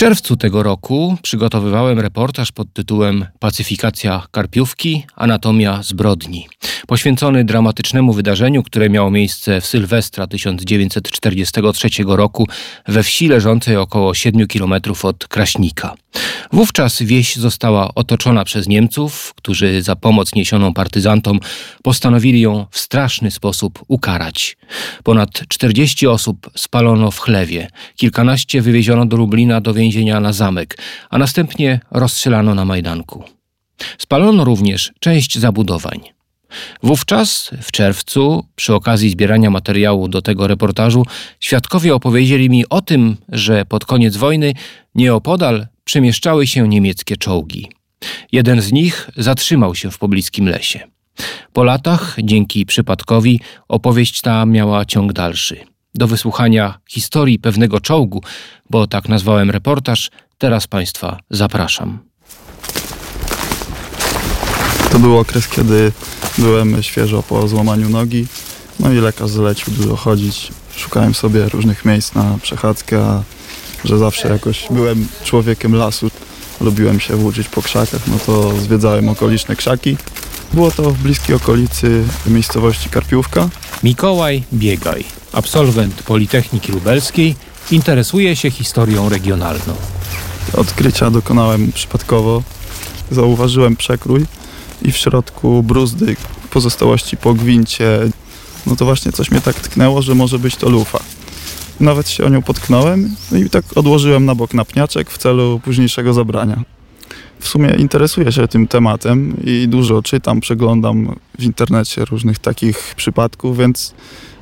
czerwcu tego roku przygotowywałem reportaż pod tytułem Pacyfikacja Karpiówki, anatomia zbrodni, poświęcony dramatycznemu wydarzeniu, które miało miejsce w Sylwestra 1943 roku we wsi leżącej około 7 km od Kraśnika. Wówczas wieś została otoczona przez Niemców, którzy za pomoc niesioną partyzantom postanowili ją w straszny sposób ukarać. Ponad 40 osób spalono w chlewie, kilkanaście wywieziono do Lublina do więzienia na zamek, a następnie rozstrzelano na Majdanku. Spalono również część zabudowań. Wówczas, w czerwcu, przy okazji zbierania materiału do tego reportażu, świadkowie opowiedzieli mi o tym, że pod koniec wojny nieopodal przemieszczały się niemieckie czołgi. Jeden z nich zatrzymał się w pobliskim lesie. Po latach, dzięki przypadkowi, opowieść ta miała ciąg dalszy. Do wysłuchania historii pewnego czołgu, bo tak nazwałem reportaż, teraz Państwa zapraszam. To był okres, kiedy byłem świeżo po złamaniu nogi, no i lekarz zlecił dużo chodzić. Szukałem sobie różnych miejsc na przechadzkę, że zawsze jakoś byłem człowiekiem lasu. Lubiłem się włóczyć po krzakach, no to zwiedzałem okoliczne krzaki. Było to w bliskiej okolicy miejscowości Karpiówka. Mikołaj Biegaj, absolwent Politechniki Lubelskiej, interesuje się historią regionalną. Odkrycia dokonałem przypadkowo. Zauważyłem przekrój i w środku bruzdy, pozostałości po gwincie. No to właśnie coś mnie tak tknęło, że może być to lufa. Nawet się o nią potknąłem i tak odłożyłem na bok napniaczek w celu późniejszego zabrania. W sumie interesuję się tym tematem i dużo czytam, przeglądam w internecie różnych takich przypadków, więc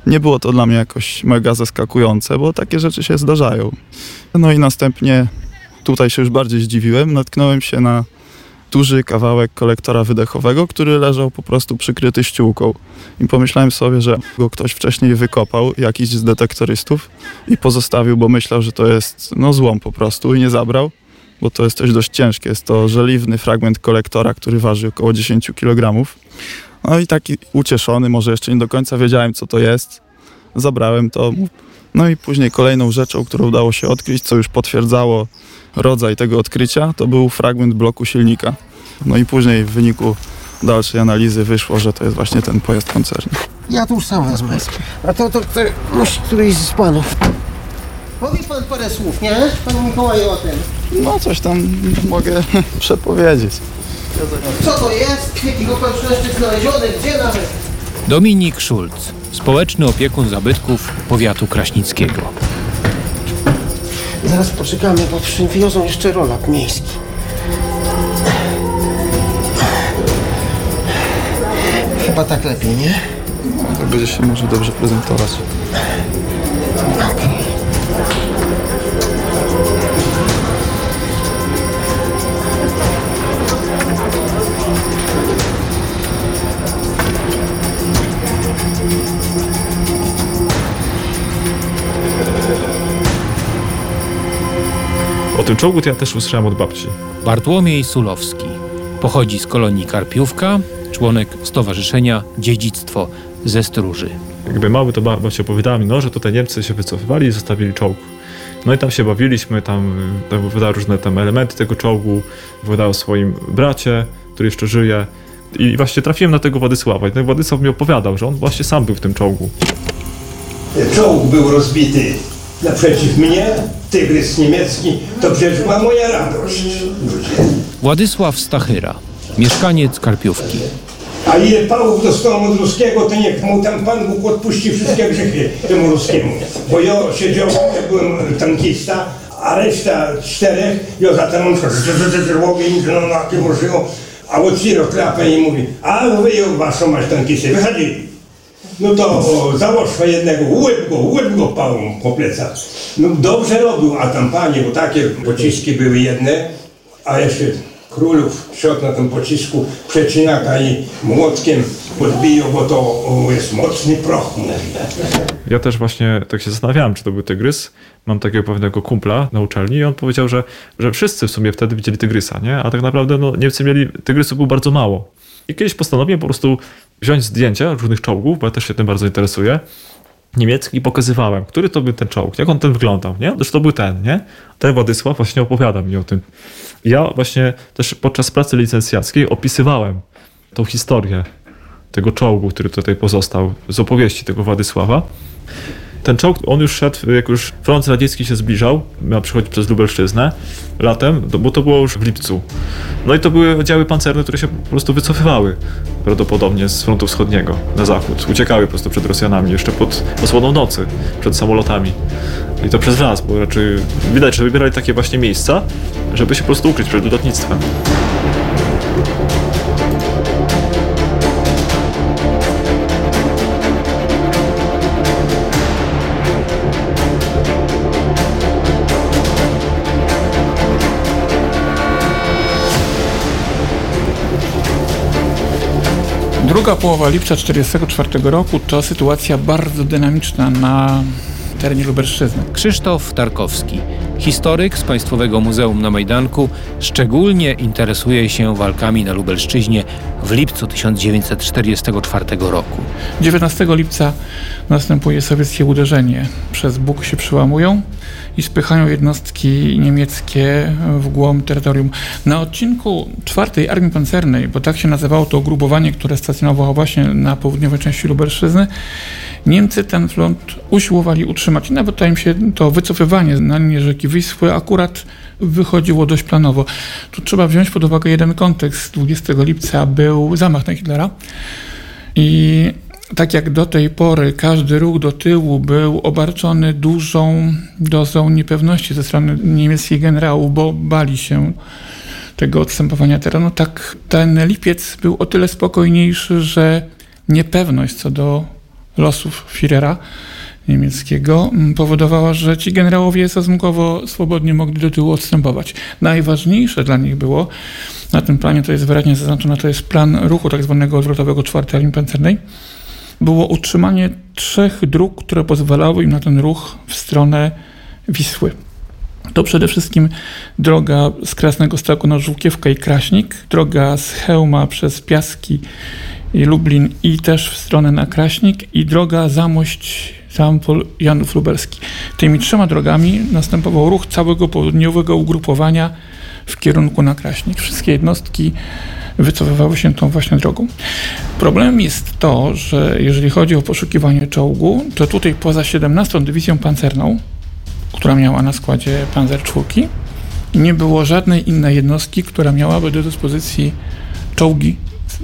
nie było to dla mnie jakoś mega zaskakujące, bo takie rzeczy się zdarzają. No i następnie tutaj się już bardziej zdziwiłem, natknąłem się na duży kawałek kolektora wydechowego, który leżał po prostu przykryty ściółką. I pomyślałem sobie, że go ktoś wcześniej wykopał, jakiś z detektorystów i pozostawił, bo myślał, że to jest no, złom po prostu i nie zabrał, bo to jest coś dość ciężkie. Jest to żeliwny fragment kolektora, który waży około 10 kg. No i taki ucieszony, może jeszcze nie do końca wiedziałem, co to jest. Zabrałem to. No i później kolejną rzeczą, którą udało się odkryć, co już potwierdzało rodzaj tego odkrycia, to był fragment bloku silnika. No i później w wyniku dalszej analizy wyszło, że to jest właśnie ten pojazd koncernu. Ja tu już sam wezmę. A to, to, to musi któryś z panów. Powie pan parę słów, nie? Panu Mikołaju o tym. No coś tam mogę przepowiedzieć. Co to jest? Jakiego okoliczności znaleziony? Gdzie nawet? Dominik Szulc, społeczny opiekun zabytków powiatu kraśnickiego. Zaraz poczekamy, bo przywiozą jeszcze rolak miejski. Chyba tak lepiej, nie? Tak będzie się może dobrze prezentować. Tym czołgu to ja też usłyszałem od babci. Bartłomiej Sulowski. Pochodzi z kolonii Karpiówka, członek Stowarzyszenia Dziedzictwo ze Stróży. Jakby mały to babcia opowiadała mi, no, że tutaj Niemcy się wycofywali i zostawili czołg. No i tam się bawiliśmy, tam, tam opowiadała różne tam elementy tego czołgu, opowiadała o swoim bracie, który jeszcze żyje. I właśnie trafiłem na tego Władysława i ten Władysław mi opowiadał, że on właśnie sam był w tym czołgu. Czołg był rozbity naprzeciw mnie, tygrys niemiecki, to przecież była moja radość. Ludzie. Władysław Stachyra, mieszkaniec Karpiówki. A ile pałów dostałem od ruskiego, to niech mu tam Pan Bóg odpuści wszystkie grzechy temu ruskiemu. Bo ja siedziałem, ja byłem tankista, a reszta czterech, ja za ten ogień, no na tym użyło, a otwiera klapę i mówi, a wy ją waszą masz tankisty, wychodzili. No to o, jednego, łyp go, łyp go pałą po plecach. No dobrze robił, a tam panie, bo takie pociski były jedne, a jeszcze królów szedł na tym pocisku, przecinaka i młotkiem podbijał, bo to o, jest mocny proch. Ja też właśnie tak się zastanawiałem, czy to był tygrys. Mam takiego pewnego kumpla na uczelni i on powiedział, że, że wszyscy w sumie wtedy widzieli tygrysa, nie? A tak naprawdę no, Niemcy mieli, tygrysów było bardzo mało. I kiedyś postanowiłem po prostu wziąć zdjęcia różnych czołgów, bo ja też się tym bardzo interesuję. niemiecki i pokazywałem, który to był ten czołg, jak on ten wyglądał, nie? Zresztą to był ten, nie? Ten Władysław właśnie opowiada mi o tym. Ja właśnie też podczas pracy licencjackiej opisywałem tą historię tego czołgu, który tutaj pozostał z opowieści tego Władysława. Ten czołg, on już szedł, jak już front radziecki się zbliżał, miał przychodzić przez Lubelszczyznę latem, bo to było już w lipcu. No i to były oddziały pancerne, które się po prostu wycofywały prawdopodobnie z frontu wschodniego na zachód. Uciekały po prostu przed Rosjanami, jeszcze pod osłoną nocy, przed samolotami. I to przez las, bo raczej widać, że wybierali takie właśnie miejsca, żeby się po prostu ukryć przed lotnictwem. Druga połowa lipca 1944 roku to sytuacja bardzo dynamiczna na terenie Lubelszczyzny. Krzysztof Tarkowski, historyk z Państwowego Muzeum na Majdanku, szczególnie interesuje się walkami na Lubelszczyźnie w lipcu 1944 roku. 19 lipca następuje sowieckie uderzenie. Przez Bóg się przełamują i spychają jednostki niemieckie w głąb terytorium. Na odcinku czwartej Armii Pancernej, bo tak się nazywało to ugrupowanie, które stacjonowało właśnie na południowej części Lubelszczyzny, Niemcy ten front usiłowali utrzymać. I nawet im się to wycofywanie na linię rzeki Wisły akurat wychodziło dość planowo. Tu trzeba wziąć pod uwagę jeden kontekst. 20 lipca był zamach na Hitlera i tak jak do tej pory każdy ruch do tyłu był obarczony dużą dozą niepewności ze strony niemieckich generałów, bo bali się tego odstępowania terenu, tak ten lipiec był o tyle spokojniejszy, że niepewność co do losów Führera niemieckiego powodowała, że ci generałowie stosunkowo swobodnie mogli do tyłu odstępować. Najważniejsze dla nich było, na tym planie to jest wyraźnie zaznaczone, to jest plan ruchu tak zwanego odwrotowego czwartej armii pancernej, było utrzymanie trzech dróg, które pozwalały im na ten ruch w stronę Wisły. To przede wszystkim droga z Krasnego Staku na Żółkiewkę i Kraśnik, droga z Chełma przez Piaski i Lublin i też w stronę na Kraśnik i droga Zamość Zampol Janów Lubelski. Tymi trzema drogami następował ruch całego południowego ugrupowania w kierunku na Kraśnik. Wszystkie jednostki wycofywały się tą właśnie drogą. Problemem jest to, że jeżeli chodzi o poszukiwanie czołgu, to tutaj poza 17 Dywizją Pancerną, która miała na składzie Panzer czwórki, nie było żadnej innej jednostki, która miałaby do dyspozycji czołgi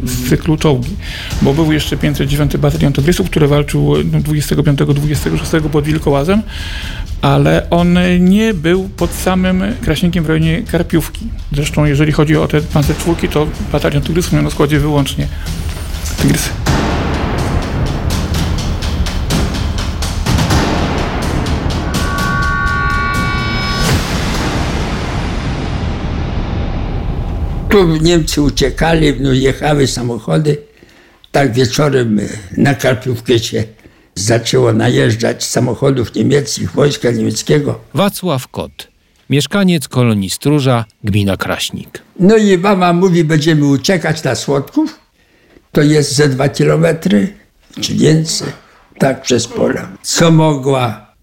z cyklu czołgi, bo był jeszcze 509 Batalion Tygrysów, który walczył 25-26 pod Wilkołazem, ale on nie był pod samym Kraśnikiem w rejonie Karpiówki. Zresztą jeżeli chodzi o te pancer czwórki, to Batalion Tygrysów miał na składzie wyłącznie Tygrysy. Tu Niemcy uciekali, no jechały samochody. Tak wieczorem na Karpiówkę się zaczęło najeżdżać samochodów niemieckich, wojska niemieckiego. Wacław Kot, mieszkaniec kolonii Stróża, gmina Kraśnik. No i mama mówi, będziemy uciekać na Słodków. To jest ze dwa kilometry, czy więcej. Tak przez pola. Co mogła?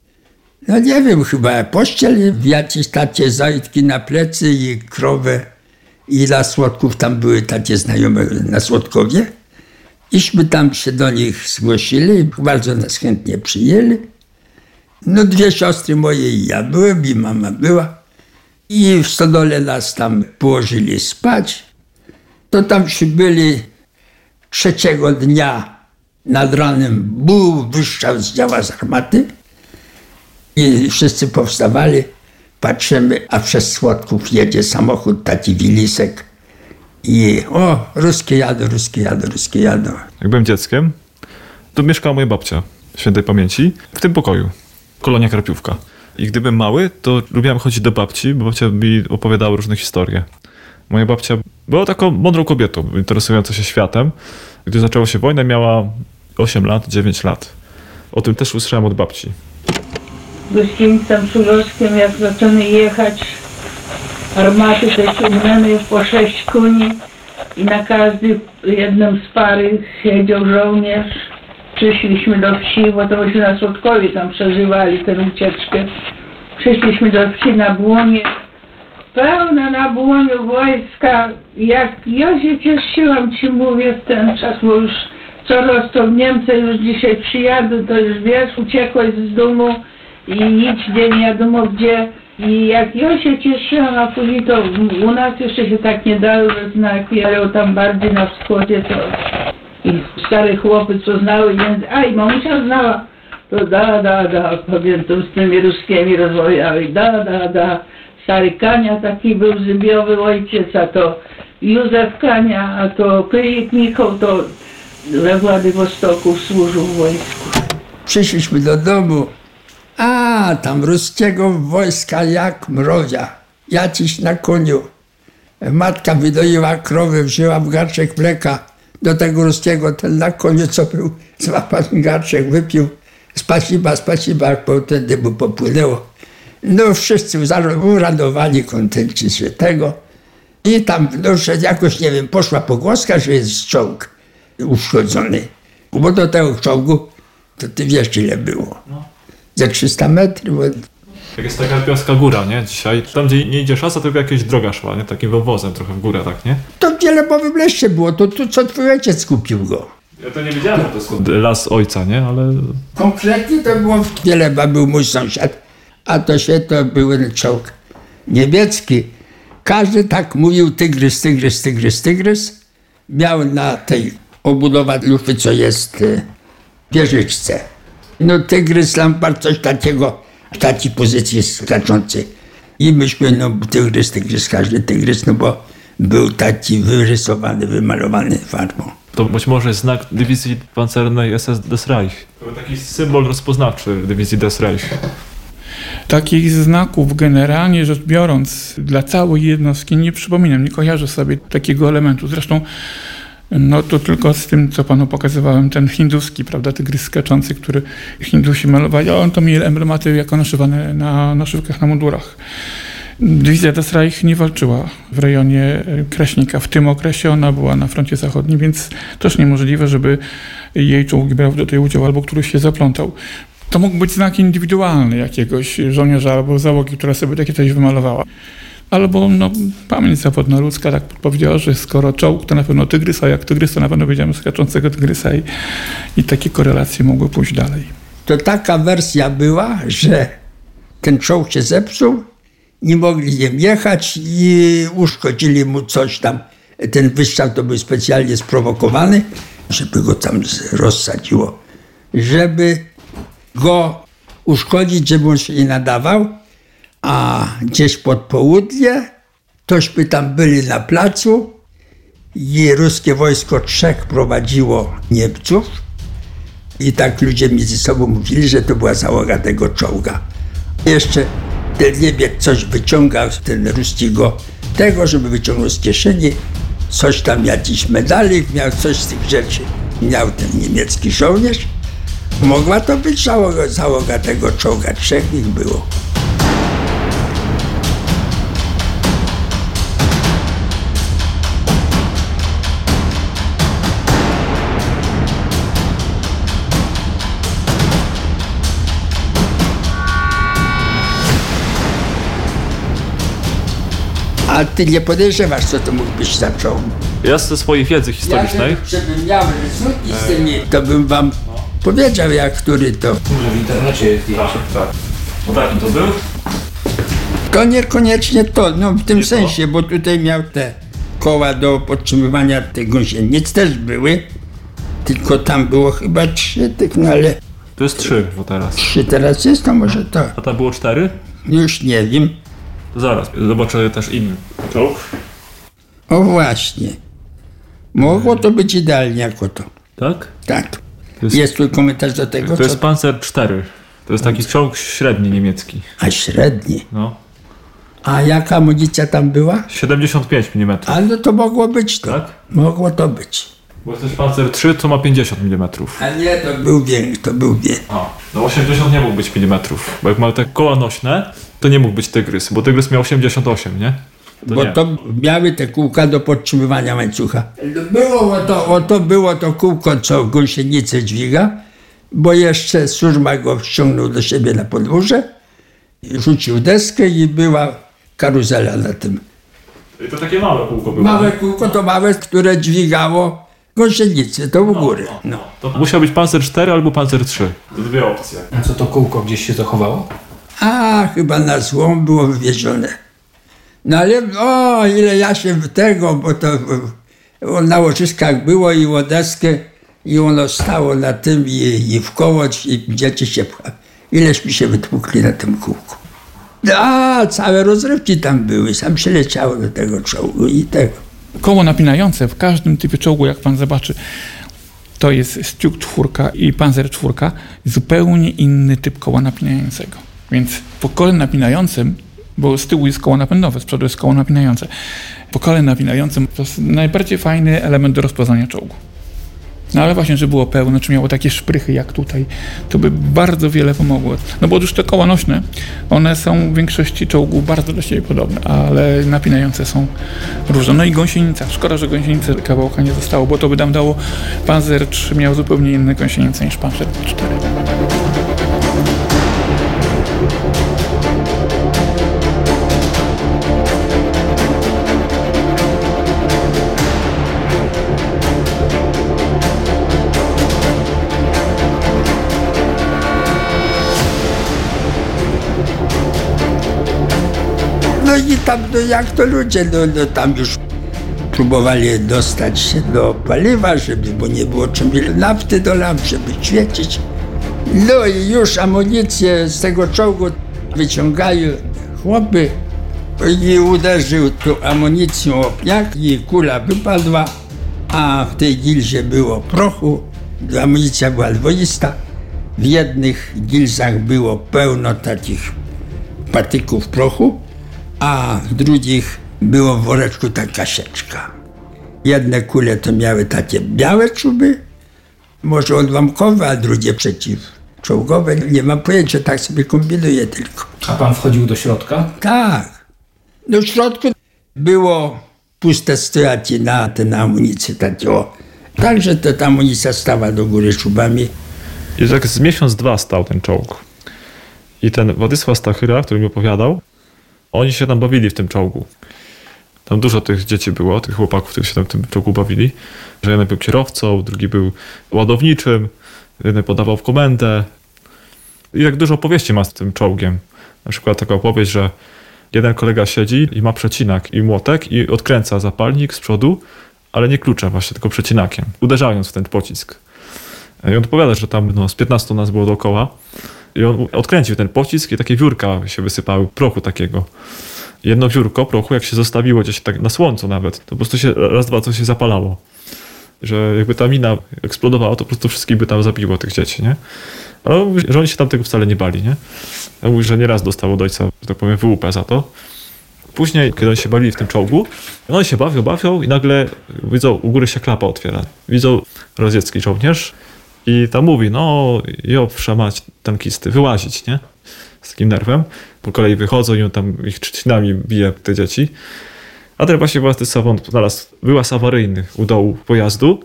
No nie wiem, chyba pościel w jakiejś tacie zajtki na plecy i krowę. I na Słodków tam były takie znajome na Słodkowie. Iśmy tam się do nich zgłosili, bardzo nas chętnie przyjęli. No dwie siostry moje i ja byłem, i mama była. I w stodole nas tam położyli spać. To tam się byli trzeciego dnia nad ranem buł wyszczał z działa z armaty i wszyscy powstawali. Patrzymy, a przez Słodków jedzie samochód, taki wilisek. I o, ruskie jadą, ruskie jadą, ruskie jadą. Jak byłem dzieckiem, to mieszkała moja babcia świętej pamięci w tym pokoju. Kolonia Karpiówka. I gdy mały, to lubiłem chodzić do babci, bo babcia mi opowiadała różne historie. Moja babcia była taką mądrą kobietą, interesującą się światem. Gdy zaczęła się wojna, miała 8 lat, 9 lat. O tym też usłyszałem od babci. Gościńcem przywozkiem, jak zaczęły jechać armaty, te ciągnęły po sześć koni i na każdy jednym z pary siedział żołnierz Przyszliśmy do wsi, bo to myśmy na Słodkowie tam przeżywali tę ucieczkę. Przyszliśmy do wsi na Błonie. Pełne na Błoniu wojska. Jak ja się cieszyłam, ci mówię, w ten czas, bo już coraz to w Niemcy już dzisiaj przyjadę, to już wiesz, uciekłeś z domu i idź gdzie nie wiadomo gdzie. I jak ja się cieszyłam, a później to u nas jeszcze się tak nie dało we znaki, ale tam bardziej na wschodzie to i stare chłopy, co znały język, a i mamusia znała, to da, da, da, pamiętam z tymi ruskimi rozmawiali, da, da, da. Stary Kania taki był zybiowy ojciec, a to Józef Kania, a to Kryjek Michał, to we Władywostoku służył w wojsku. Przyszliśmy do domu, a tam ruskiego wojska jak mrozia. Jaciś na koniu. Matka wydoiła krowę, wzięła w garczek mleka do tego ruskiego, ten na koniu, co był, złapał garczek, wypił. Spasiba, spasiba, bo wtedy mu popłynęło. No wszyscy uradowani, kontenci się tego. I tam no, jakoś, nie wiem, poszła pogłoska, że jest czołg uszkodzony. Bo do tego czołgu, to ty wiesz ile było. Za 300 metrów. Jak jest taka Karpiowska Góra, nie? Dzisiaj. Tam, gdzie nie idzie szasa, tylko jakaś droga szła, nie? Takim wąwozem trochę w górę, tak, nie? To w Wielebowym leście było, to tu co twój ojciec kupił go. Ja to nie wiedziałem, to jest las ojca, nie? Ale Konkretnie to było w Wieleba, był mój sąsiad, a to się to był czołg niemiecki. Każdy tak mówił tygrys, tygrys, tygrys, tygrys. Miał na tej obudowa lufy, co jest e, w wieżyczce. No tygrys, lampart, coś takiego, w takiej pozycji skaczący. I myśmy, no tygrys, tygrys, każdy tygrys, no bo był taki wyrysowany, wymalowany farbą. to być może jest znak dywizji pancernej SS Des Reich. To był taki symbol rozpoznawczy dywizji Des Reich. Takich znaków generalnie rzecz biorąc dla całej jednostki nie przypominam, nie kojarzę sobie takiego elementu. Zresztą no to tylko z tym, co panu pokazywałem, ten hinduski, prawda, tygrys skaczący, który Hindusi malowali, on to mieli emblematy jako naszywane na naszywkach na mundurach. Dywizja Das Reich nie walczyła w rejonie Kraśnika. W tym okresie ona była na froncie zachodnim, więc też niemożliwe, żeby jej czołgi brał do tej udział albo któryś się zaplątał. To mógł być znak indywidualny jakiegoś żołnierza albo załogi, która sobie takie coś wymalowała. Albo no, pamięć zawodna ludzka tak powiedziała, że skoro czołg to na pewno tygrys, a jak tygrys to na pewno będziemy skaczącego tygrysa i, i takie korelacje mogły pójść dalej. To taka wersja była, że ten czołg się zepsuł, nie mogli nim jechać i uszkodzili mu coś tam. Ten wystrzał to był specjalnie sprowokowany, żeby go tam rozsadziło. Żeby go uszkodzić, żeby on się nie nadawał, a gdzieś pod południe, tośmy tam byli na placu i ruskie wojsko trzech prowadziło Niemców i tak ludzie między sobą mówili, że to była załoga tego czołga. Jeszcze ten Niemiec coś wyciągał, ten ruski go tego, żeby wyciągnął z kieszeni, coś tam, jakiś medalik, miał coś z tych rzeczy. Miał ten niemiecki żołnierz. Mogła to być załoga, załoga tego czołga, trzech ich było. A ty nie podejrzewasz, co to mógł być za czołg. Ja ze swojej wiedzy historycznej, Żebym miał rysunki z tymi, to bym wam powiedział, jak który to. w internecie jest zdjęcie. tak. No tak, to był? To niekoniecznie to, no w tym sensie, bo tutaj miał te koła do podtrzymywania tych gąsienic też były, tylko tam było chyba trzy tych, no ale To jest trzy, bo teraz. trzy teraz jest, to może to. A tam było cztery? Już nie wiem. To zaraz, zobaczę też inny czołg. O właśnie. Mogło to być idealnie jako to. Tak? Tak. To jest, Jest tu komentarz do tego, to co... jest Panzer 4. To jest taki czołg średni niemiecki. A średni. No. A jaka amunicja tam była? 75 mm. A no to mogło być to. Tak? Mogło to być. Bo jest też Panzer 3, co ma 50 mm. A nie, to był większy, to był większy. O, no 80 nie mógł być mm, bo jak ma te koła nośne, to nie mógł być Tygrys, bo Tygrys miał 88, nie? To bo nie. to miały te kółka do podtrzymywania łańcucha. Było to, o to było to kółko, co gąsienicę dźwiga bo jeszcze służba go ściągnął do siebie na podwórze, rzucił deskę i była karuzela na tym. I to takie małe kółko było. Małe kółko to małe, które dźwigało gąsienicę, to u góry. No. To musiał być Panzer 4 albo Panzer 3. To dwie opcje. A co to kółko gdzieś się zachowało? A, chyba na złom było wywiezione. No ale o, ile ja się tego, bo to na łożyskach było i o deskę i ono stało na tym i, i w koło i dzieci się pcha. Ileż mi się wytłukli na tym kółku. A, całe rozrywki tam były, sam się leciało do tego czołgu i tego. Koło napinające w każdym typie czołgu, jak pan zobaczy, to jest Stiuk czwórka i Panzer czwórka, zupełnie inny typ koła napinającego. Więc po kole napinającym, bo z tyłu jest koło napędowe, z przodu jest koło napinające. Po kole napinającym to jest najbardziej fajny element do rozpoznania czołgu. No ale właśnie, że było pełne, czy miało takie szprychy jak tutaj, to by bardzo wiele pomogło. No bo już te koła nośne, one są w większości czołgów bardzo do siebie podobne, ale napinające są różne. No i gąsienica. Szkoda, że gąsienicy kawałka nie zostało, bo to by nam dało Panzer 3 miał zupełnie inne gąsienice niż Panzer 4. No i tam, no jak to ludzie, no, no tam już próbowali dostać się do paliwa, żeby, bo nie było czym nafty do lamp, żeby świecić. No i już amunicję z tego czołgu wyciągają chłopy i uderzył tą amunicją o pniak i kula wypadła, a w tej gilzie było prochu, amunicja była dwoista. W jednych gilzach było pełno takich patyków prochu, a w drugich było w woreczku taka sieczka. Jedne kule to miały takie białe czuby, może odłamkowe, a drugie przeciwczołgowe. Nie mam pojęcia, tak sobie kombinuję tylko. A pan wchodził do środka? Tak. No w środku było puste stojaki na tę amunicję. Takie, o. Także to ta amunicja stała do góry czubami. I tak z miesiąc, dwa stał ten czołg. I ten Władysław Stachyra, który mi opowiadał, oni się tam bawili w tym czołgu. Tam dużo tych dzieci było, tych chłopaków, którzy się tam w tym czołgu bawili. Że jeden był kierowcą, drugi był ładowniczym, jeden podawał w komendę. I jak dużo opowieści ma z tym czołgiem. Na przykład taka opowieść, że jeden kolega siedzi i ma przecinak i młotek i odkręca zapalnik z przodu, ale nie kluczem właśnie, tylko przecinakiem, uderzając w ten pocisk. I on opowiada, że tam no, z 15 nas było dookoła i on odkręcił ten pocisk i takie wiórka się wysypały, prochu takiego. Jedno wiórko prochu, jak się zostawiło gdzieś tak na słońcu nawet, to po prostu się raz, dwa coś się zapalało. Że jakby ta mina eksplodowała, to po prostu wszystkich by tam zabiło tych dzieci, nie? Ale on mówi, że oni się tam tego wcale nie bali, nie? Ja mówi, że nieraz dostał od ojca, że tak powiem, wyłupę za to. Później, kiedy oni się bawili w tym czołgu, no oni się bawią, bawią i nagle widzą, u góry się klapa otwiera. Widzą radziecki żołnierz i tam mówi, no jo, mać tankisty, wyłazić, nie? Z takim nerwem. Po kolei wychodzą i on tam ich trzcinami bije te dzieci. A ten właśnie Władysław on znalazł wyłaz awaryjny u dołu pojazdu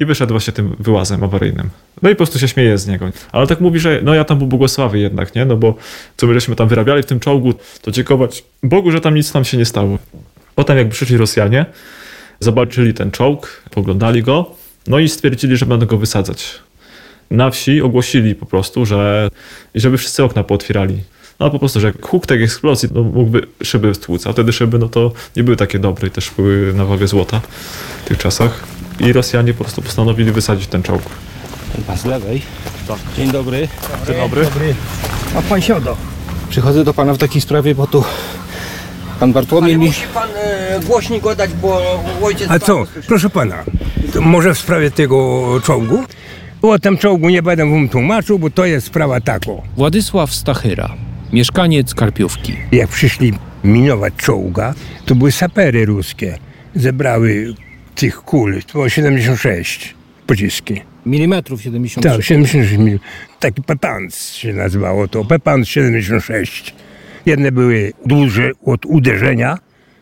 i wyszedł właśnie tym wyłazem awaryjnym. No i po prostu się śmieje z niego. Ale tak mówi, że no ja tam był błogosławy jednak, nie? No bo co my żeśmy tam wyrabiali w tym czołgu, to dziękować Bogu, że tam nic nam się nie stało. Potem jak przyszli Rosjanie, zobaczyli ten czołg, poglądali go, no i stwierdzili, że będą go wysadzać. Na wsi ogłosili po prostu, że żeby wszyscy okna pootwierali. No po prostu, że huk tej eksplozji no, mógłby szyby stłuc, a wtedy szyby no to nie były takie dobre i też były na wagę złota w tych czasach. I Rosjanie po prostu postanowili wysadzić ten czołg. Pan z lewej. Tak. Dzień dobry. Dzień dobry. A pan siada. Przychodzę do pana w takiej sprawie, bo tu pan Bartłomiej Ale mi... musi pan e, głośnik oddać, bo ojciec... A co? Proszę pana, może w sprawie tego czołgu? O tym czołgu nie będę wam tłumaczył, bo to jest sprawa taką. Władysław Stachyra, mieszkaniec Karpiówki. Jak przyszli minować czołga, to były sapery ruskie. Zebrały tych kul, to było 76 pociski. Milimetrów 73. Tak, 76 mil. Taki Pepans się nazywało to, Pepans 76. Jedne były duże od uderzenia,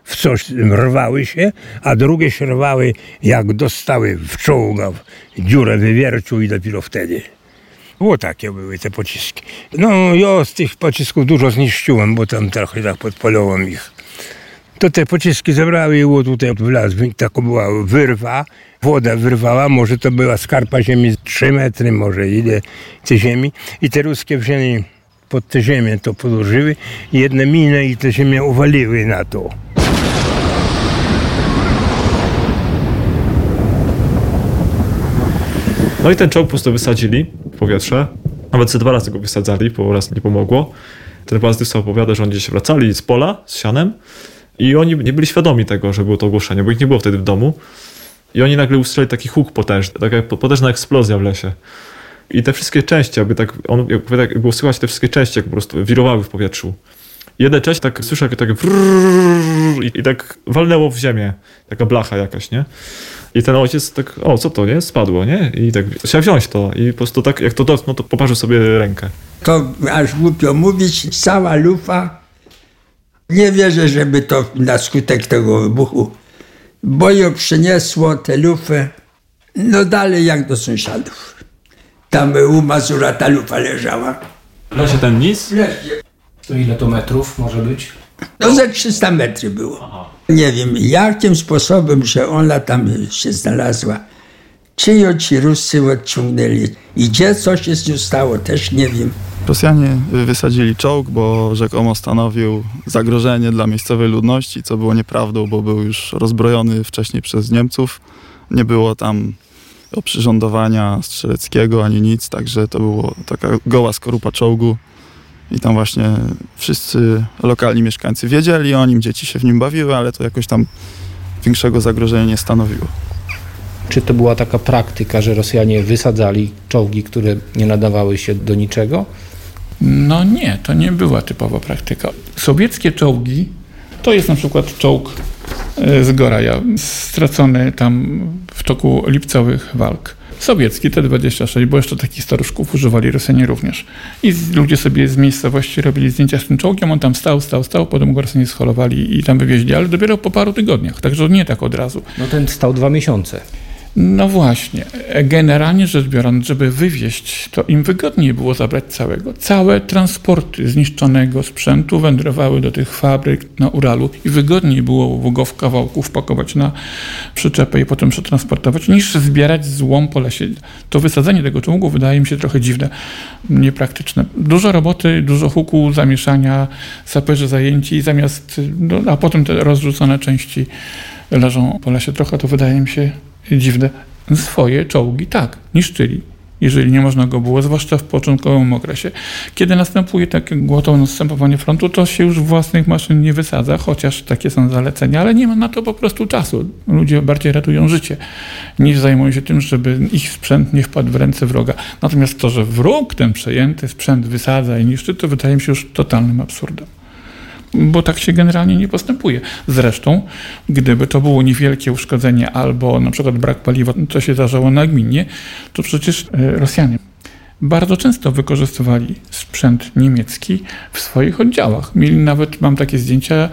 w coś rwały się, a drugie się rwały, jak dostały w czołga w dziurę wywiercił i dopiero wtedy. O, takie były te pociski. No, ja z tych pocisków dużo zniszczyłem, bo tam trochę tak podpalałem ich. To te pociski zebrały i było tutaj w las, taka była wyrwa, woda wyrwała, może to była skarpa ziemi 3 metry, może ile tej ziemi. I te ruskie wzięli pod tę ziemię, to podłożyły, jedne miny i te ziemię uwaliły na to. No i ten czołg po prostu wysadzili w powietrze. Nawet ze dwa razy go wysadzali, bo raz nie pomogło. Ten Bazdys opowiada, że oni gdzieś wracali z pola, z sianem i oni nie byli świadomi tego, że było to ogłoszenie, bo ich nie było wtedy w domu. I oni nagle usłyszeli taki huk potężny, taka potężna eksplozja w lesie. I te wszystkie części, jakby tak, on opowiada, jak było słychać te wszystkie części, jak po prostu wirowały w powietrzu. Jedna część tak słyszę, tak wrrr, i, i tak walnęło w ziemię, taka blacha jakaś, nie? I ten ojciec tak, o co to, nie? Spadło, nie? I tak chciał wziąć to i po prostu tak, jak to dotknął, to poparzył sobie rękę. To aż głupio mówić, cała lufa. Nie wierzę, żeby to na skutek tego wybuchu boju przyniosło tę lufę, no dalej jak do sąsiadów. Tam u Mazura ta lufa leżała. Lesie ten nis? To ile to metrów może być? No ze 300 metry było. Nie wiem, jakim sposobem, że ona tam się znalazła. Czy ją ci Ruscy odciągnęli i gdzie coś się z nią stało, też nie wiem. Rosjanie wysadzili czołg, bo rzekomo stanowił zagrożenie dla miejscowej ludności, co było nieprawdą, bo był już rozbrojony wcześniej przez Niemców. Nie było tam oprzyrządowania strzeleckiego ani nic, także to była taka goła skorupa czołgu. I tam właśnie wszyscy lokalni mieszkańcy wiedzieli o nim, dzieci się w nim bawiły, ale to jakoś tam większego zagrożenia nie stanowiło. Czy to była taka praktyka, że Rosjanie wysadzali czołgi, które nie nadawały się do niczego? No nie, to nie była typowa praktyka. Sowieckie czołgi to jest na przykład czołg e, z Goraja, stracony tam w toku lipcowych walk. Sowiecki T-26, bo jeszcze takich staruszków używali Rosjanie również. I ludzie sobie z miejscowości robili zdjęcia z tym czołgiem, on tam stał, stał, stał, potem go Rosjanie scholowali i tam wywieźli, ale dopiero po paru tygodniach, także nie tak od razu. No ten stał dwa miesiące. No właśnie. Generalnie rzecz biorąc, żeby wywieźć, to im wygodniej było zabrać całego. Całe transporty zniszczonego sprzętu wędrowały do tych fabryk na Uralu i wygodniej było go w kawałku wpakować na przyczepę i potem przetransportować, niż zbierać złom po lesie. To wysadzenie tego czołgu wydaje mi się trochę dziwne, niepraktyczne. Dużo roboty, dużo huku, zamieszania, saperzy zajęci, zamiast, no, a potem te rozrzucone części leżą po lesie. Trochę to wydaje mi się dziwne. Swoje czołgi tak, niszczyli, jeżeli nie można go było, zwłaszcza w początkowym okresie. Kiedy następuje takie gwałtowne następowanie frontu, to się już własnych maszyn nie wysadza, chociaż takie są zalecenia, ale nie ma na to po prostu czasu. Ludzie bardziej ratują życie, niż zajmują się tym, żeby ich sprzęt nie wpadł w ręce wroga. Natomiast to, że wróg ten przejęty sprzęt wysadza i niszczy, to wydaje mi się już totalnym absurdem bo tak się generalnie nie postępuje. Zresztą, gdyby to było niewielkie uszkodzenie albo na przykład brak paliwa, co się zdarzało nagminnie, to przecież e, Rosjanie bardzo często wykorzystywali sprzęt niemiecki w swoich oddziałach. Mieli nawet, mam takie zdjęcia,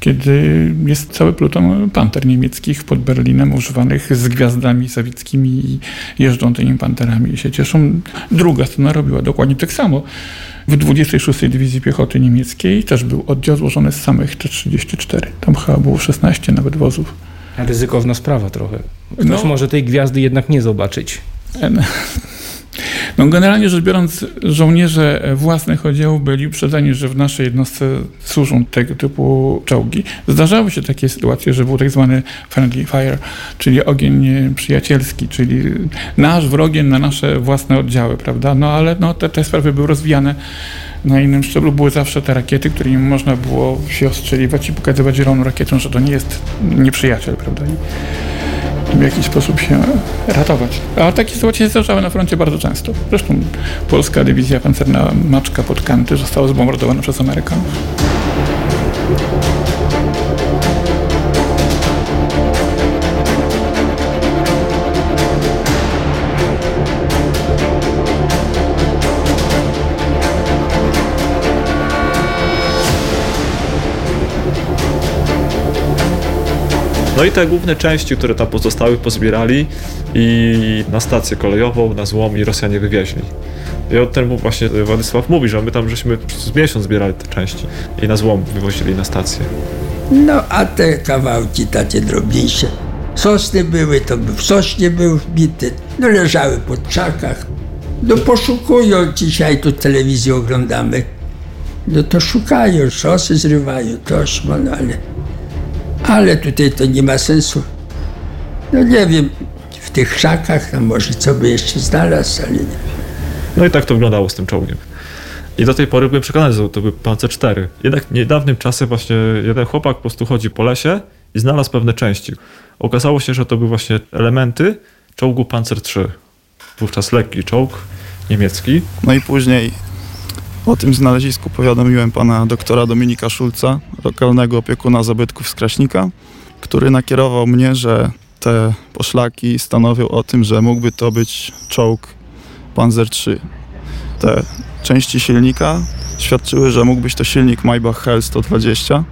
kiedy jest cały pluton panter niemieckich pod Berlinem używanych z gwiazdami sowieckimi i jeżdżą tymi panterami i się cieszą. Druga strona robiła dokładnie tak samo. W 26 Dywizji Piechoty Niemieckiej też był oddział złożony z samych T-34. Tam chyba było 16 nawet wozów. Ryzykowna sprawa trochę. Ktoś No. może tej gwiazdy jednak nie zobaczyć. No generalnie rzecz biorąc, żołnierze własnych oddziałów byli uprzedzeni, że w naszej jednostce służą tego typu czołgi. Zdarzały się takie sytuacje, że był tak zwany friendly fire, czyli ogień przyjacielski, czyli nasz wrogiem na nasze własne oddziały, prawda? No ale no, te, te sprawy były rozwijane na innym szczeblu. Były zawsze te rakiety, którymi można było się ostrzeliwać i pokazywać zieloną rakietą, że to nie jest nieprzyjaciel, prawda? W jakiś sposób się ratować. A takie sytuacje się zdarzały na froncie bardzo często. Zresztą polska dywizja pancerna Maczka pod Kanty została zbombardowana przez Amerykanów. No i te główne części, które tam pozostały, pozbierali i na stację kolejową, na złom i Rosjanie wywieźli. I o tym właśnie Władysław mówi, że my tam żeśmy przez miesiąc zbierali te części i na złom wywozili na stację. No a te kawałki takie drobniejsze. Sosny były, to w sośnie był wbity. No leżały pod krzakach. No poszukują, dzisiaj tu telewizję oglądamy. No to szukają, szosy zrywają, tośmy, no ale... Ale tutaj to nie ma sensu. No nie wiem, w tych krzakach, no może co by jeszcze znalazł, ale nie wiem. No i tak to wyglądało z tym czołgiem. I do tej pory byłem przekonany, że to był Panzer 4. Jednak niedawnym czasie właśnie jeden chłopak po prostu chodzi po lesie i znalazł pewne części. Okazało się, że to były właśnie elementy czołgu Panzer 3. Wówczas lekki czołg niemiecki. No i później o tym znalezisku powiadomiłem pana doktora Dominika Szulca, lokalnego opiekuna zabytków z Kraśnika, który nakierował mnie, że te poszlaki stanowią o tym, że mógłby to być czołg Panzer III. Te części silnika świadczyły, że mógł być to silnik Maybach Hell 120.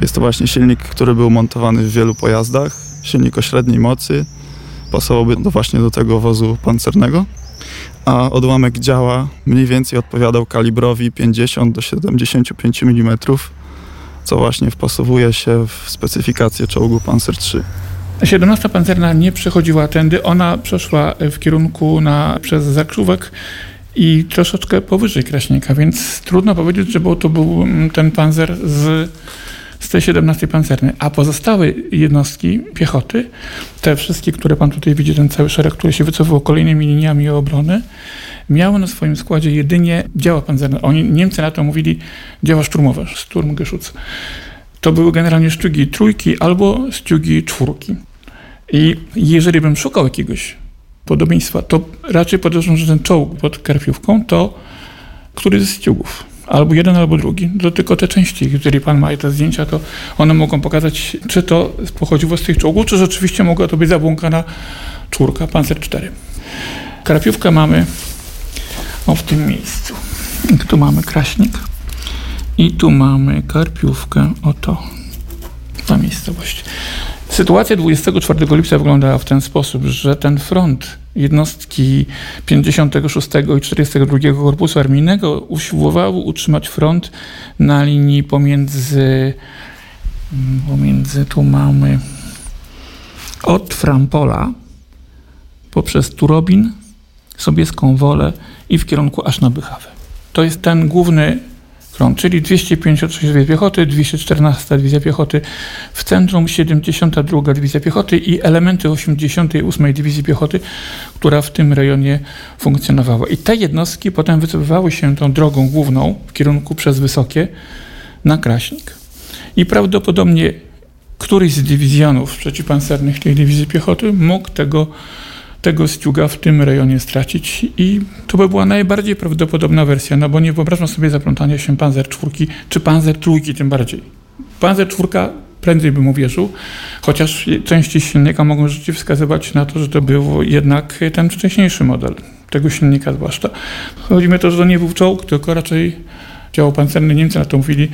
Jest to właśnie silnik, który był montowany w wielu pojazdach. Silnik o średniej mocy. Pasowałby do, właśnie do tego wozu pancernego. A odłamek działa mniej więcej odpowiadał kalibrowi 50 do 75 mm, co właśnie wpasowuje się w specyfikację czołgu Panzer III. 17 pancerna nie przechodziła tędy, ona przeszła w kierunku na, przez Zakrzówek i troszeczkę powyżej Kraśnika, więc trudno powiedzieć, że był, to był ten panzer z, z tej 17 pancernej. A pozostałe jednostki piechoty, te wszystkie, które pan tutaj widzi, ten cały szereg, który się wycofywał kolejnymi liniami obrony, miały na swoim składzie jedynie działa pancerne. Oni, Niemcy na to mówili działa szturmowe, Sturmgeschütz. To były generalnie sztugi trójki albo ściugi czwórki. I jeżeli bym szukał jakiegoś podobieństwa, to raczej podejrzewam, że ten czołg pod Karpiówką to któryś z ściugów. Albo jeden, albo drugi. To tylko te części, jeżeli pan ma te zdjęcia, to one mogą pokazać, czy to pochodziło z tych czołgów, czy rzeczywiście mogła to być zabłąkana czwórka, Panzer 4. Karpiówkę mamy o w tym miejscu. Tu mamy Kraśnik i tu mamy Karpiówkę, oto ta miejscowość. Sytuacja 24 lipca wyglądała w ten sposób, że ten front jednostki 56 i 42 Korpusu Armijnego usiłowały utrzymać front na linii pomiędzy, pomiędzy tu mamy od Frampola poprzez Turobin, Sobieską Wolę i w kierunku aż na Bychawę. To jest ten główny front, czyli 256 Dywizja Piechoty, 214 Dywizja Piechoty, w centrum 72 Dywizja Piechoty i elementy 88 Dywizji Piechoty, która w tym rejonie funkcjonowała. I te jednostki potem wycofywały się tą drogą główną w kierunku przez Wysokie na Kraśnik. I prawdopodobnie któryś z dywizjonów przeciwpancernych tej Dywizji Piechoty mógł tego tego ściuga w tym rejonie stracić i to by była najbardziej prawdopodobna wersja, no bo nie wyobrażam sobie zaplątania się Panzer czwórki, czy Panzer trójki tym bardziej. Panzer czwórka prędzej bym uwierzył, chociaż części silnika mogą rzeczywiście wskazywać na to, że to był jednak ten wcześniejszy model, tego silnika zwłaszcza. Chodzi mi to, że to nie był czołg, tylko raczej działo pancerne. Niemcy na to mówili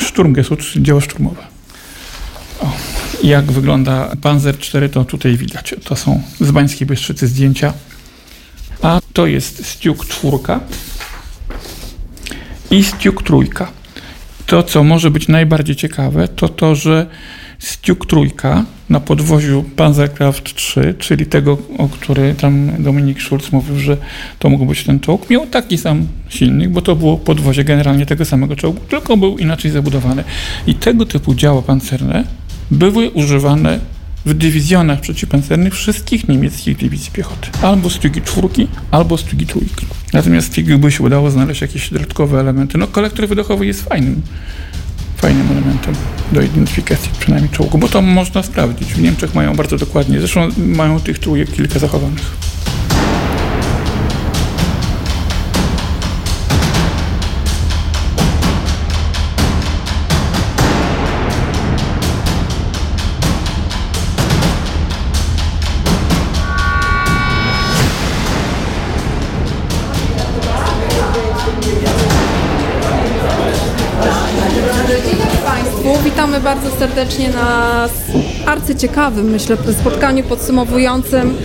Sturmgeschütz, czyli dzieło szturmowe. Jak wygląda Panzer 4, to tutaj widać. To są z Bańskiej Bystrzycy zdjęcia. A to jest Stiuk czwórka i Stiuk trójka. To, co może być najbardziej ciekawe, to to, że Stiuk trójka na podwoziu Panzerkraft 3, czyli tego, o który tam Dominik Schulz mówił, że to mógł być ten czołg, miał taki sam silnik, bo to było podwozie generalnie tego samego czołgu, tylko był inaczej zabudowany. I tego typu działa pancerne były używane w dywizjonach przeciwpancernych wszystkich niemieckich dywizji piechoty. Albo Stygi czwórki, albo Stygi trójki. Natomiast Stygi by się udało znaleźć jakieś dodatkowe elementy. No kolektor wydechowy jest fajnym, fajnym elementem do identyfikacji przynajmniej czołgu, bo to można sprawdzić. W Niemczech mają bardzo dokładnie, zresztą mają tych trójek kilka zachowanych. Serdecznie na arcyciekawym, myślę, spotkaniu podsumowującym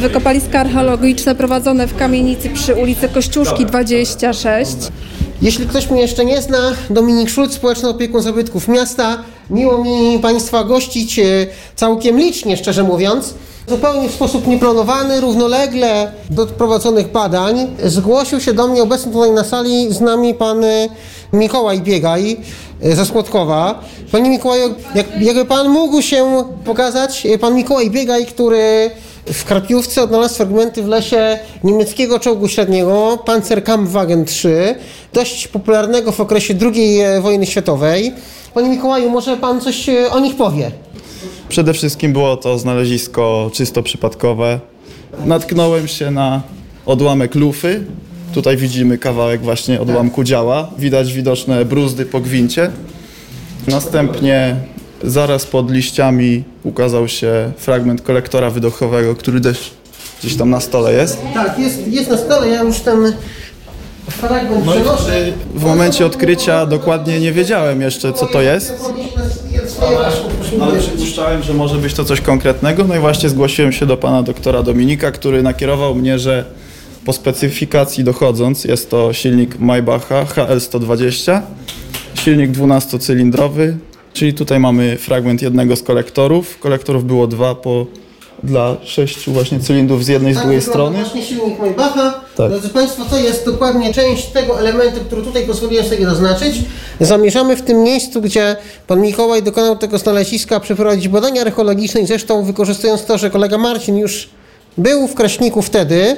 wykopaliska archeologiczne prowadzone w kamienicy przy ulicy Kościuszki 26. Jeśli ktoś mnie jeszcze nie zna, Dominik Szulc, społeczny opiekun zabytków miasta. Miło mi Państwa gościć e, całkiem licznie, szczerze mówiąc. Zupełnie w sposób nieplanowany, równolegle do prowadzonych badań zgłosił się do mnie obecny tutaj na sali z nami pan e, Mikołaj Biegaj e, ze Słodkowa. Panie Mikołaju, jak, jakby pan mógł się pokazać, e, pan Mikołaj Biegaj, który w Karpiówce odnalazł fragmenty w lesie niemieckiego czołgu średniego Panzerkampfwagen 3, dość popularnego w okresie II e, wojny światowej. Panie Mikołaju, może pan coś o nich powie? Przede wszystkim było to znalezisko czysto przypadkowe. Natknąłem się na odłamek lufy. Tutaj widzimy kawałek właśnie odłamku działa. Widać widoczne bruzdy po gwincie. Następnie zaraz pod liściami ukazał się fragment kolektora wydechowego, który też gdzieś tam na stole jest. Tak, jest, jest na stole, ja już ten fragment No przenoszę. w momencie odkrycia dokładnie nie wiedziałem jeszcze co to jest. Ale przypuszczałem, że może być to coś konkretnego. No i właśnie zgłosiłem się do pana doktora Dominika, który nakierował mnie, że po specyfikacji dochodząc, jest to silnik Maybacha HL120, silnik 12-cylindrowy, czyli tutaj mamy fragment jednego z kolektorów. Kolektorów było dwa po dla sześciu właśnie cylindrów z jednej i z Tak drugiej strony. Właśnie silnik Maybacha. Tak. Drodzy Państwo, to jest dokładnie część tego elementu, który tutaj pozwoliłem sobie zaznaczyć. Zamierzamy w tym miejscu, gdzie Pan Mikołaj dokonał tego znaleziska, przeprowadzić badania archeologiczne i zresztą wykorzystując to, że kolega Marcin już był w Kraśniku wtedy,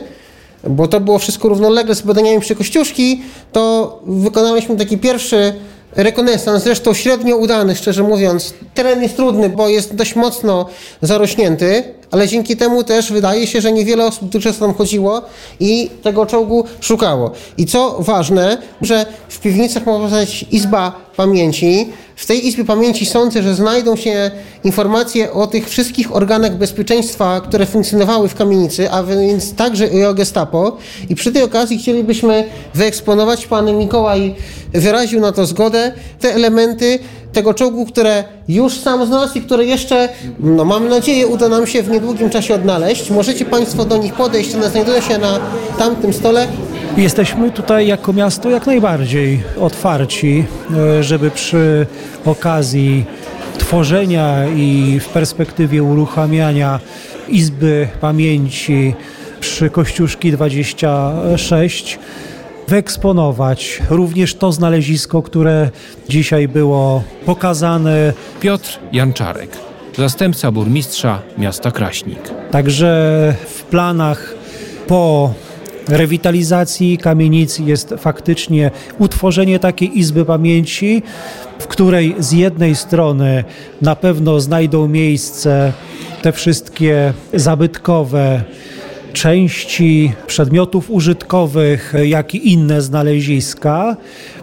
bo to było wszystko równolegle z badaniami przy Kościuszki, to wykonaliśmy taki pierwszy rekonesans, zresztą średnio udany, szczerze mówiąc. Teren jest trudny, bo jest dość mocno zarośnięty, ale dzięki temu też wydaje się, że niewiele osób często tam chodziło i tego czołgu szukało. I co ważne, że w piwnicach ma powstać Izba Pamięci. W tej Izbie Pamięci sądzę, że znajdą się informacje o tych wszystkich organach bezpieczeństwa, które funkcjonowały w kamienicy, a więc także i o Gestapo. I przy tej okazji chcielibyśmy wyeksponować, pan Mikołaj wyraził na to zgodę, te elementy tego czołgu, które już sam znalazł i które jeszcze, no mam nadzieję, uda nam się w niedługim czasie odnaleźć. Możecie Państwo do nich podejść, one znajdują się na tamtym stole. Jesteśmy tutaj jako miasto jak najbardziej otwarci, e, żeby przy okazji tworzenia i w perspektywie uruchamiania Izby Pamięci przy Kościuszki 26 wyeksponować również to znalezisko, które dzisiaj było pokazane. Piotr Janczarek, zastępca burmistrza miasta Kraśnik. Także w planach po rewitalizacji kamienicy jest faktycznie utworzenie takiej izby pamięci, w której z jednej strony na pewno znajdą miejsce te wszystkie zabytkowe części przedmiotów użytkowych, jak i inne znaleziska,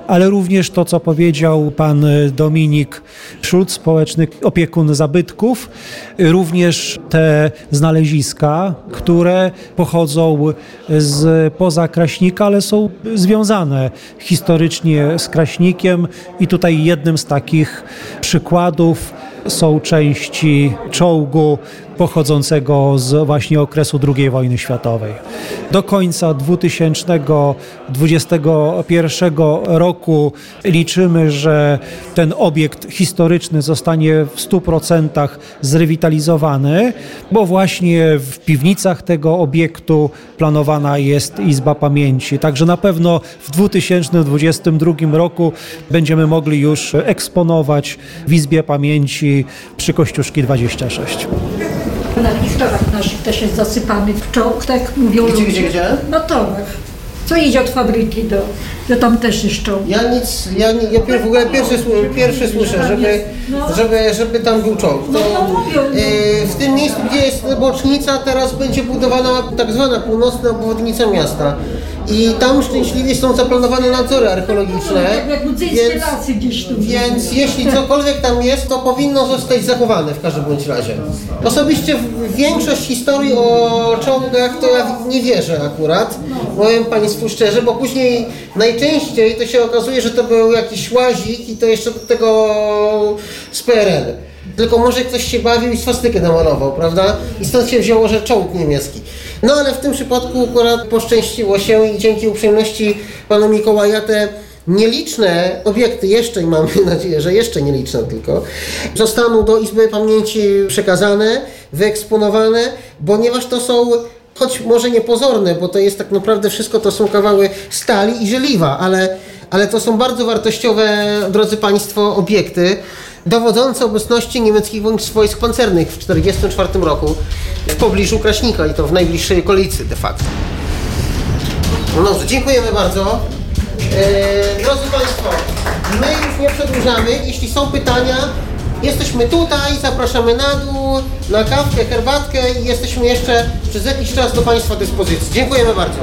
ale również to, co powiedział pan Dominik Szulc, społeczny opiekun zabytków, również te znaleziska, które pochodzą z poza Kraśnika, ale są związane historycznie z Kraśnikiem. I tutaj jednym z takich przykładów są części czołgu pochodzącego z właśnie okresu II wojny światowej. Do końca 2021 roku liczymy, że ten obiekt historyczny zostanie w 100% zrewitalizowany, bo właśnie w piwnicach tego obiektu planowana jest Izba Pamięci. Także na pewno w 2022 roku będziemy mogli już eksponować w Izbie Pamięci przy Kościuszki 26. Na liftach naszych też jest zasypany czołg, tak mówią Gdzie, ludzie. gdzie, gdzie? Na torach. Co idzie od fabryki do, do tam też jest czołg. Ja nic, ja, nie, ja pier, w ogóle pierwszy, pierwszy słyszę, żeby, żeby, żeby tam był czołg. To, e, w tym miejscu, gdzie jest bocznica, teraz będzie budowana tak zwana północna obwodnica miasta. I tam szczęśliwie są zaplanowane nadzory archeologiczne. Jak, lasy gdzieś tu. Więc jeśli cokolwiek tam jest, to powinno zostać zachowane w każdym bądź razie. Osobiście w większość historii o czołgach to ja nie wierzę akurat, powiem Państwu szczerze, bo później najczęściej to się okazuje, że to był jakiś łazik i to jeszcze do tego z PRL. tylko może ktoś się bawił i swastykę namalował, prawda? I stąd się wzięło, że czołg niemiecki. No ale w tym przypadku akurat poszczęściło się i dzięki uprzejmości pana Mikołaja te nieliczne obiekty, jeszcze mamy nadzieję, że jeszcze nieliczne tylko, zostaną do Izby Pamięci przekazane, wyeksponowane, ponieważ to są choć może niepozorne, bo to jest tak naprawdę wszystko to są kawały stali i żeliwa, ale, ale to są bardzo wartościowe, drodzy Państwo, obiekty dowodzące obecności niemieckich wojsk pancernych w 1944 roku w pobliżu Kraśnika i to w najbliższej okolicy de facto. No, dziękujemy bardzo. Eee, drodzy Państwo, my już nie przedłużamy. Jeśli są pytania, jesteśmy tutaj, zapraszamy na dół, na kawkę, herbatkę i jesteśmy jeszcze przez jakiś czas do Państwa dyspozycji. Dziękujemy bardzo.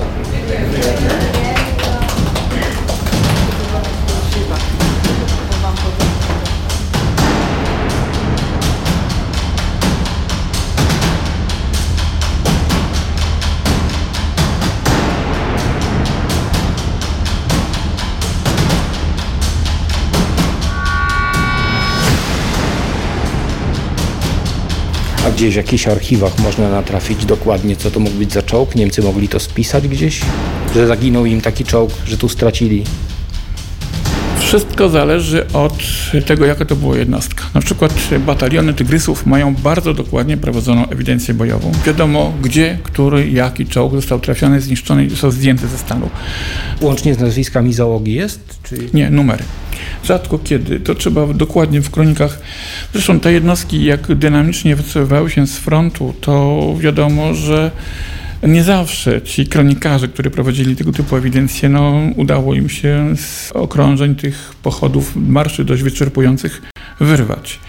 Gdzieś w jakichś archiwach można natrafić dokładnie, co to mógł być za czołg? Niemcy mogli to spisać gdzieś? Że zaginął im taki czołg, że tu stracili? Wszystko zależy od tego, jaka to była jednostka. Na przykład bataliony tygrysów mają bardzo dokładnie prowadzoną ewidencję bojową. Wiadomo, gdzie, który, jaki czołg został trafiony, zniszczony i został zdjęty ze stanu. Łącznie z nazwiskami załogi jest? Czy... Nie, numery. Rzadko kiedy. To trzeba dokładnie w kronikach. Zresztą te jednostki, jak dynamicznie wycofywały się z frontu, to wiadomo, że nie zawsze ci kronikarze, którzy prowadzili tego typu ewidencje, no, udało im się z okrążeń tych pochodów, marszy dość wyczerpujących wyrwać.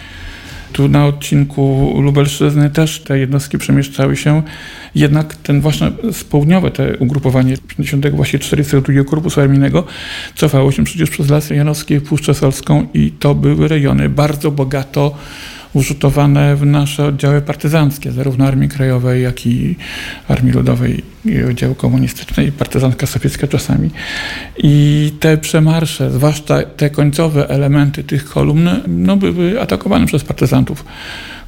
Tu na odcinku Lubelszczyzny też te jednostki przemieszczały się, jednak ten właśnie południowe te ugrupowanie 54 Korpusu Armijnego cofało się przecież przez Lasy Janowskie, Puszczę Solską i to były rejony bardzo bogato urzutowane w nasze oddziały partyzanckie, zarówno Armii Krajowej, jak i Armii Ludowej i oddziały komunistycznej, partyzantka sowiecka czasami. I te przemarsze, zwłaszcza te końcowe elementy tych kolumn, no, były atakowane przez partyzantów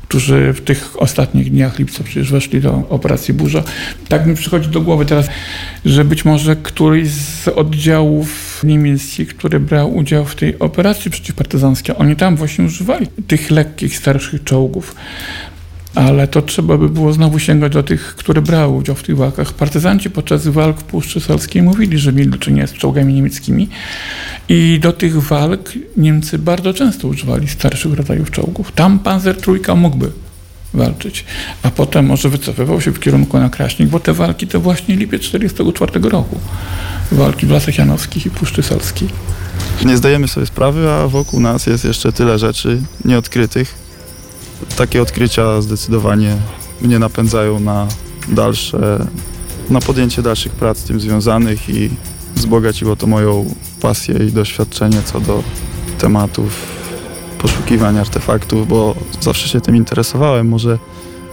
którzy w tych ostatnich dniach lipca przecież weszli do operacji Burza. Tak mi przychodzi do głowy teraz, że być może któryś z oddziałów niemieckich, który brał udział w tej operacji przeciwpartyzanckiej, oni tam właśnie używali tych lekkich, starszych czołgów. Ale to trzeba by było znowu sięgać do tych, które brały udział w tych walkach. Partyzanci podczas walk w Puszczy Solskiej mówili, że mieli do czynienia z czołgami niemieckimi i do tych walk Niemcy bardzo często używali starszych rodzajów czołgów. Tam Panzer Trójka mógłby walczyć, a potem może wycofywał się w kierunku na Kraśnik, bo te walki to właśnie lipiec 1944 roku. Walki w Lasach Janowskich i Puszczy Solskiej. Nie zdajemy sobie sprawy, a wokół nas jest jeszcze tyle rzeczy nieodkrytych. Takie odkrycia zdecydowanie mnie napędzają na dalsze, na podjęcie dalszych prac z tym związanych i wzbogaciło to moją pasję i doświadczenie co do tematów poszukiwania artefaktów, bo zawsze się tym interesowałem. Może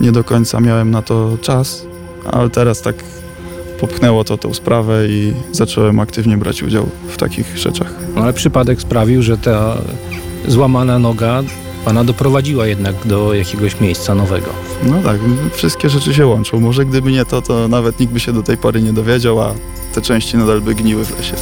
nie do końca miałem na to czas, ale teraz tak popchnęło to tą sprawę i zacząłem aktywnie brać udział w takich rzeczach. Ale przypadek sprawił, że ta złamana noga pana doprowadziła jednak do jakiegoś miejsca nowego. No tak, wszystkie rzeczy się łączą. Może gdyby nie to, to nawet nikt by się do tej pory nie dowiedział, a te części nadal by gniły w lesie.